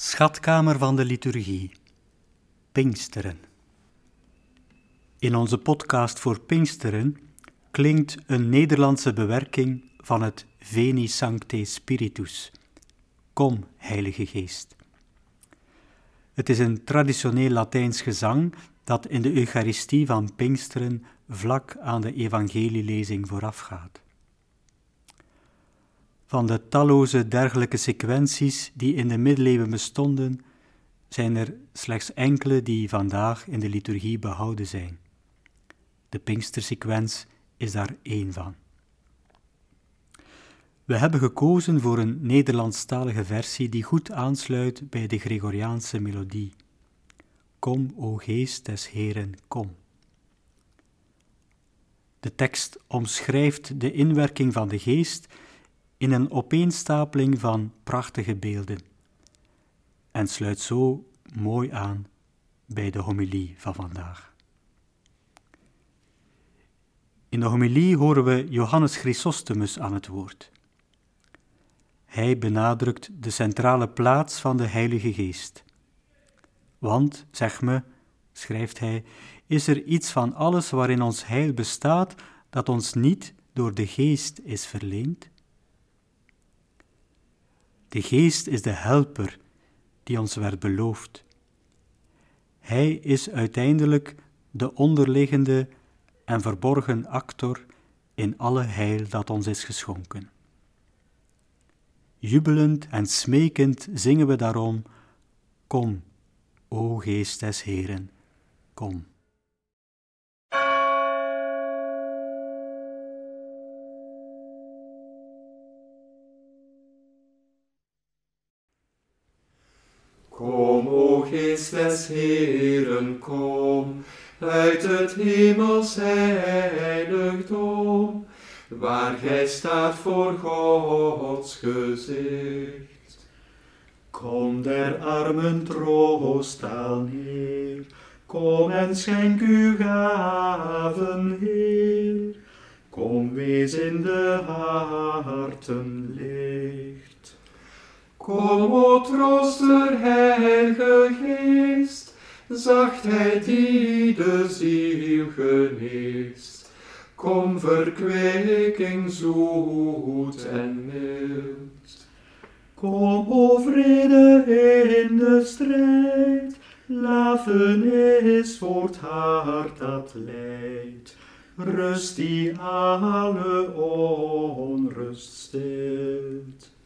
Schatkamer van de liturgie. Pinksteren. In onze podcast voor Pinksteren klinkt een Nederlandse bewerking van het Veni Sancte Spiritus. Kom, Heilige Geest. Het is een traditioneel Latijns gezang dat in de Eucharistie van Pinksteren vlak aan de evangelielezing voorafgaat. Van de talloze dergelijke sequenties die in de middeleeuwen bestonden, zijn er slechts enkele die vandaag in de liturgie behouden zijn. De Pinkstersequens is daar één van. We hebben gekozen voor een Nederlandstalige versie die goed aansluit bij de Gregoriaanse melodie. Kom, o geest des Heren, kom. De tekst omschrijft de inwerking van de geest in een opeenstapeling van prachtige beelden en sluit zo mooi aan bij de homilie van vandaag. In de homilie horen we Johannes Chrysostomus aan het woord. Hij benadrukt de centrale plaats van de Heilige Geest. Want, zeg me, schrijft hij, is er iets van alles waarin ons heil bestaat dat ons niet door de Geest is verleend? De Geest is de helper die ons werd beloofd. Hij is uiteindelijk de onderliggende en verborgen actor in alle heil dat ons is geschonken. Jubelend en smekend zingen we daarom: Kom, o Geest des Heren, kom. Kom, o Geest des Heeren, kom, uit het hemels heiligdom, waar gij staat voor Gods gezicht. Kom der armen troost aan neer, kom en schenk uw gaven, Heer. Kom, wees in de harten licht. Kom, o trooster, heilige Geest, zachtheid die de ziel geneest. Kom, verkweking zoet en mild. Kom, o vrede in de strijd, lafenis voor het hart dat lijdt. Rust die alle onrust stilt.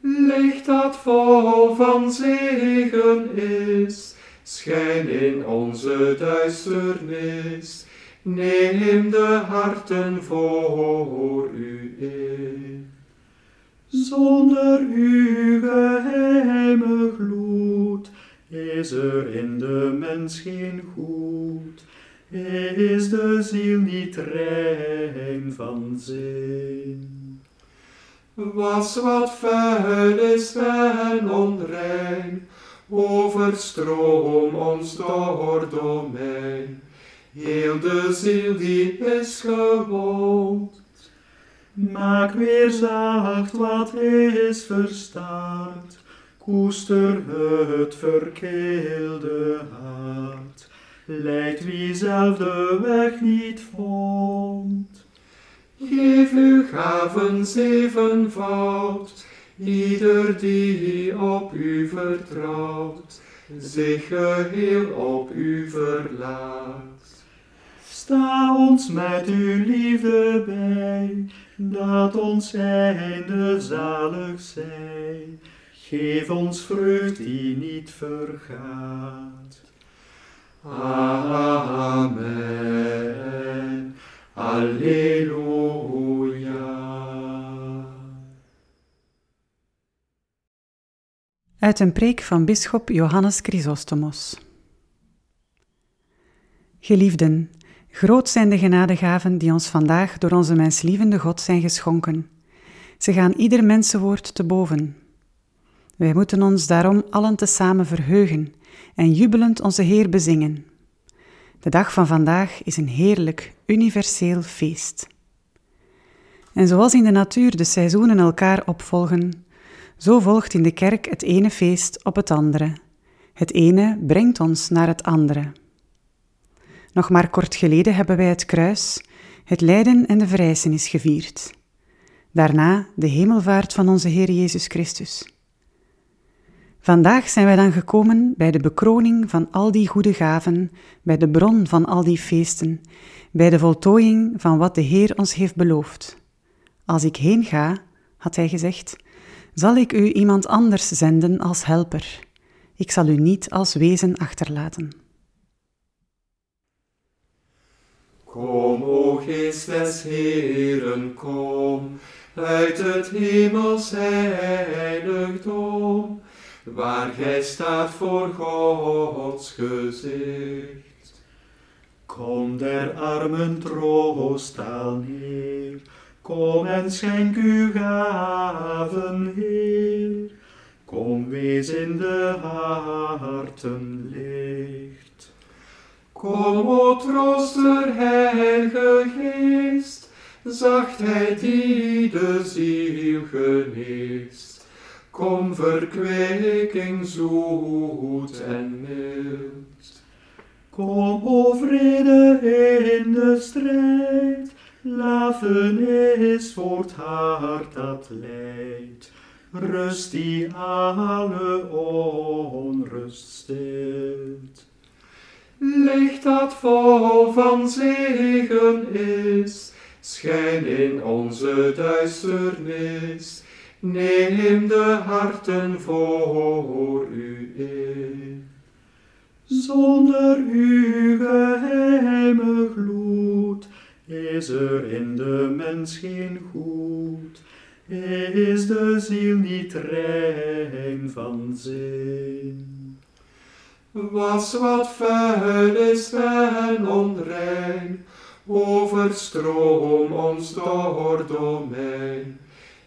Licht dat vol van zegen is, schijn in onze duisternis. Neem de harten voor u in. Zonder uw geheime gloed is er in de mens geen goed. Is de ziel niet rein van zin? Was wat vuil is en onrein, overstroom ons door domein. Heel de ziel die is gewond. Maak weer zacht wat is verstaard, koester het verkeelde hart. Leidt wie zelf de weg niet vond. Geef uw gaven zevenvoud, ieder die op u vertrouwt, zich geheel op u verlaat. Sta ons met uw liefde bij, dat ons einde zalig zij. Geef ons vreugd die niet vergaat. Amen. Alleluia. Uit een preek van bisschop Johannes Chrysostomos. Geliefden, groot zijn de genadegaven die ons vandaag door onze menslievende God zijn geschonken. Ze gaan ieder mensenwoord te boven. Wij moeten ons daarom allen tezamen verheugen en jubelend onze Heer bezingen. De dag van vandaag is een heerlijk, universeel feest. En zoals in de natuur de seizoenen elkaar opvolgen, Zo volgt in de kerk het ene feest op het andere. Het ene brengt ons naar het andere. Nog maar kort geleden hebben wij het kruis, het lijden en de verrijzenis gevierd. Daarna de hemelvaart van onze Heer Jezus Christus. Vandaag zijn wij dan gekomen bij de bekroning van al die goede gaven, bij de bron van al die feesten, bij de voltooiing van wat de Heer ons heeft beloofd. Als ik heen ga, had hij gezegd, zal ik u iemand anders zenden als helper. Ik zal u niet als wezen achterlaten. Kom, o geest des Heeren, kom, uit het hemels heiligdom, waar gij staat voor Gods gezicht. Kom der armen troost al neer, kom en schenk uw gaven, Heer. Kom, wees in de harten licht. Kom, o trooster, heilige geest, zachtheid die de ziel geneest. Kom, verkweking zoet en mild. Kom, o vrede in de strijd, lafenis voor het hart dat lijdt. Rust die alle onrust stilt. Licht dat vol van zegen is, schijn in onze duisternis. Neem de harten voor u in. Zonder uw geheime gloed is er in de mens geen goed. Is de ziel niet rein van zin? Was wat vuil is en onrein, overstroom ons door domein.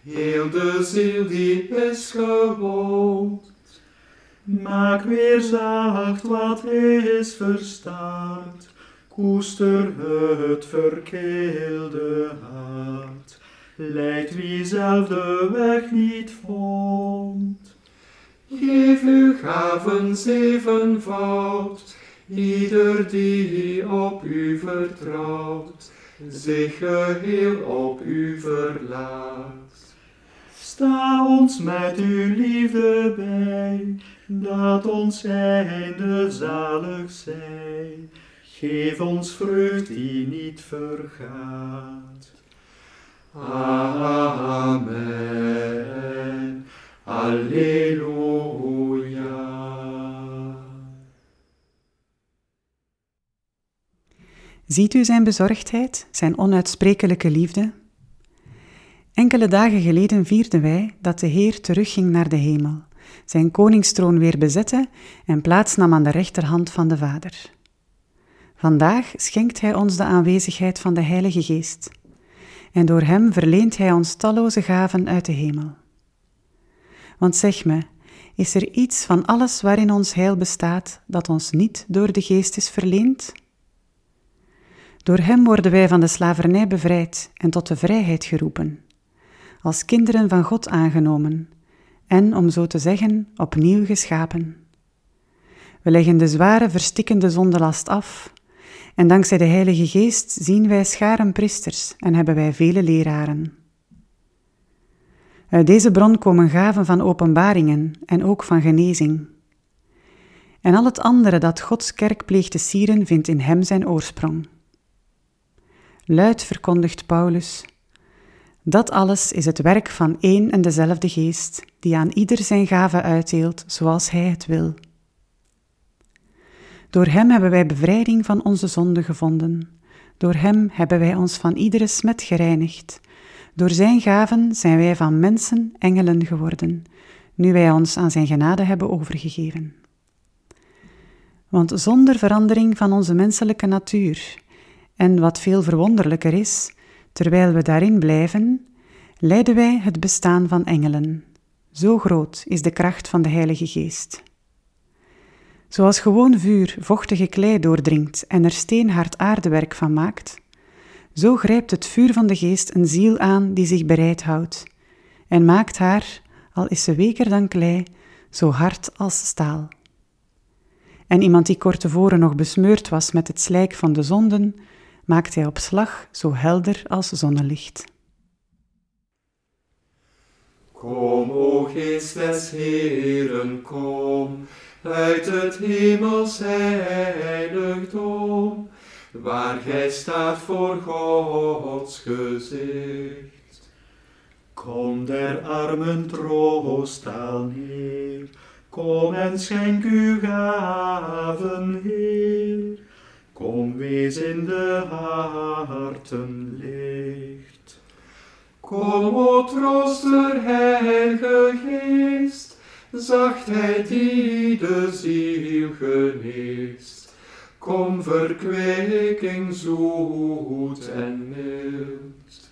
Heel de ziel die is gewond. Maak weer zacht wat is verstaard, koester het verkeelde hart. Leidt wie zelf de weg niet vond. Geef uw gaven zevenvoud, ieder die op u vertrouwt, zich geheel op u verlaat. Sta ons met uw liefde bij, dat ons einde zalig zij. Geef ons vreugd die niet vergaat. Amen. Alleluia. Ziet u zijn bezorgdheid, zijn onuitsprekelijke liefde? Enkele dagen geleden vierden wij dat de Heer terugging naar de hemel, zijn koningstroon weer bezette en plaats nam aan de rechterhand van de Vader. Vandaag schenkt Hij ons de aanwezigheid van de Heilige Geest, en door Hem verleent Hij ons talloze gaven uit de hemel. Want zeg me, is er iets van alles waarin ons heil bestaat dat ons niet door de Geest is verleend? Door Hem worden wij van de slavernij bevrijd en tot de vrijheid geroepen, als kinderen van God aangenomen en, om zo te zeggen, opnieuw geschapen. We leggen de zware, verstikkende zondelast af en dankzij de Heilige Geest zien wij scharen priesters en hebben wij vele leraren. Uit deze bron komen gaven van openbaringen en ook van genezing. En al het andere dat Gods kerk pleegt te sieren, vindt in Hem zijn oorsprong. Luid verkondigt Paulus: Dat alles is het werk van één en dezelfde Geest, die aan ieder zijn gave uitdeelt zoals Hij het wil. Door Hem hebben wij bevrijding van onze zonde gevonden. Door Hem hebben wij ons van iedere smet gereinigd. Door Zijn gaven zijn wij van mensen engelen geworden, nu wij ons aan Zijn genade hebben overgegeven. Want zonder verandering van onze menselijke natuur, en wat veel verwonderlijker is, terwijl we daarin blijven, leiden wij het bestaan van engelen. Zo groot is de kracht van de Heilige Geest. Zoals gewoon vuur vochtige klei doordringt en er steenhard aardewerk van maakt, zo grijpt het vuur van de geest een ziel aan die zich bereid houdt en maakt haar, al is ze weker dan klei, zo hard als staal. En iemand die kort tevoren nog besmeurd was met het slijk van de zonden, maakt hij op slag zo helder als zonnelicht. Kom, o geest des Heeren, kom, uit het hemels heiligdom, waar gij staat voor Gods gezicht. Kom der armen troost al neer, kom en schenk uw gaven, Heer. Kom, wees in de harten licht. Kom, o trooster, heilige geest, zachtheid die de ziel geneest. Kom, verkweking zoet en mild.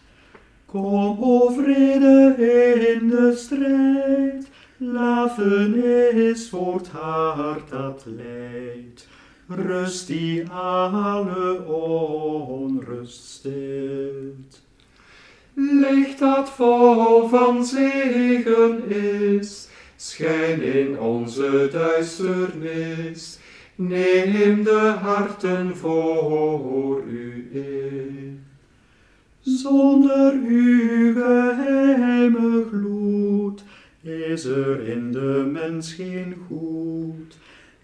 Kom, o vrede in de strijd, lafenis voor het hart dat lijdt. Rust die alle onrust stilt. Licht dat vol van zegen is, schijn in onze duisternis. Neem de harten voor u in. Zonder uw geheime gloed is er in de mens geen goed.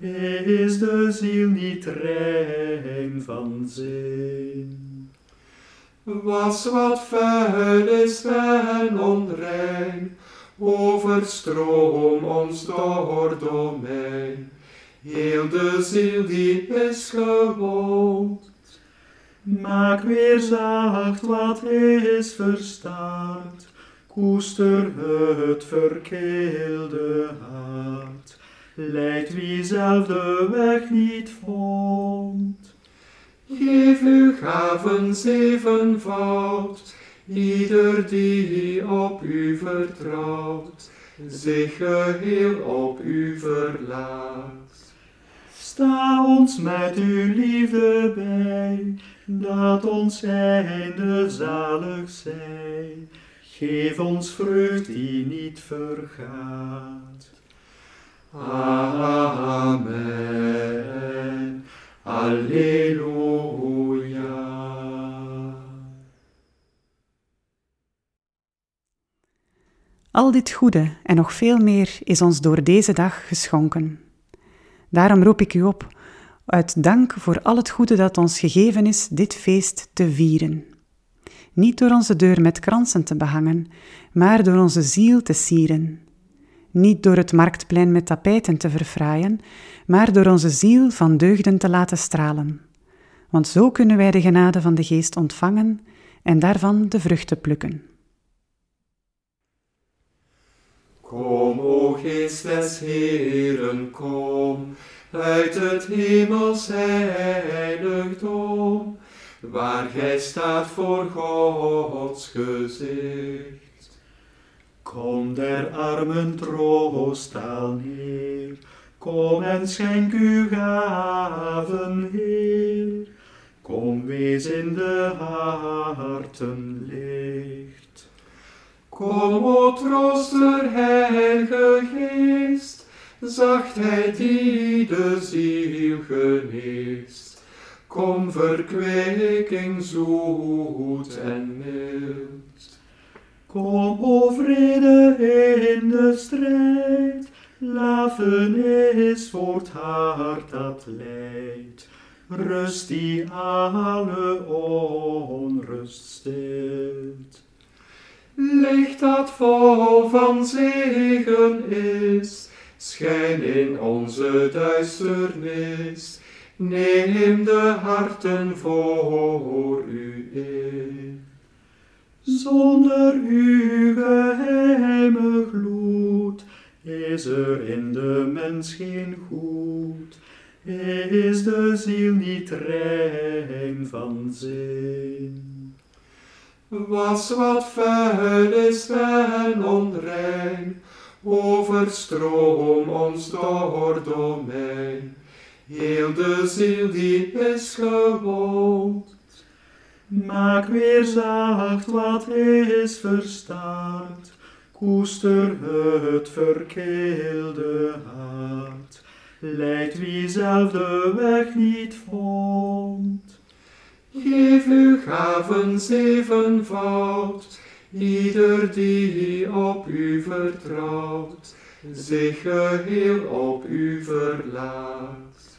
Is de ziel niet rein van zin? Was wat vuil is en onrein, overstroom ons door domein. Heel de ziel die is gewoon. Maak weer zacht wat is verstaard, koester het verkeelde hart. Leid wie zelf de weg niet vond. Geef uw gaven zevenvoud, ieder die op u vertrouwt, zich geheel op u verlaat. Sta ons met uw liefde bij, dat ons einde zalig zij. Geef ons vreugd die niet vergaat. Amen. Alleluia. Al dit goede en nog veel meer is ons door deze dag geschonken. Daarom roep ik u op, uit dank voor al het goede dat ons gegeven is, dit feest te vieren. Niet door onze deur met kransen te behangen, maar door onze ziel te sieren. Niet door het marktplein met tapijten te verfraaien, maar door onze ziel van deugden te laten stralen. Want zo kunnen wij de genade van de Geest ontvangen en daarvan de vruchten plukken. Kom, o geest des Heeren, kom, uit het hemels heiligdom, waar gij staat voor Gods gezicht. Kom der armen troost al neer, kom en schenk uw gaven, Heer. Kom, wees in de harten licht. Kom, o trooster, heilige geest, zachtheid die de ziel geneest. Kom, verkweking zoet en mild. Kom, o vrede in de strijd, lafenis voor het hart dat lijdt. Rust die alle onrust stilt. Licht dat vol van zegen is, schijn in onze duisternis. Neem de harten voor u in. Zonder uw geheime gloed is er in de mens geen goed. Is de ziel niet rein van zin? Was wat vuil is en onrein, overstroom ons door domein. Heel de ziel die is gewoon. Maak weer zacht wat is verstaard, Koester het verkeelde hart, leidt wie zelf de weg niet vond. Geef uw gaven zevenvoud, ieder die op u vertrouwt, zich geheel op u verlaat.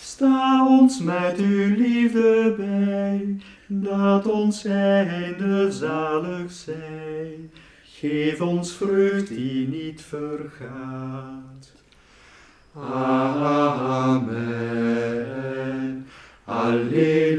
Sta ons met uw liefde bij, dat ons einde zalig zij. Geef ons vreugd die niet vergaat. Amen. Alleluia.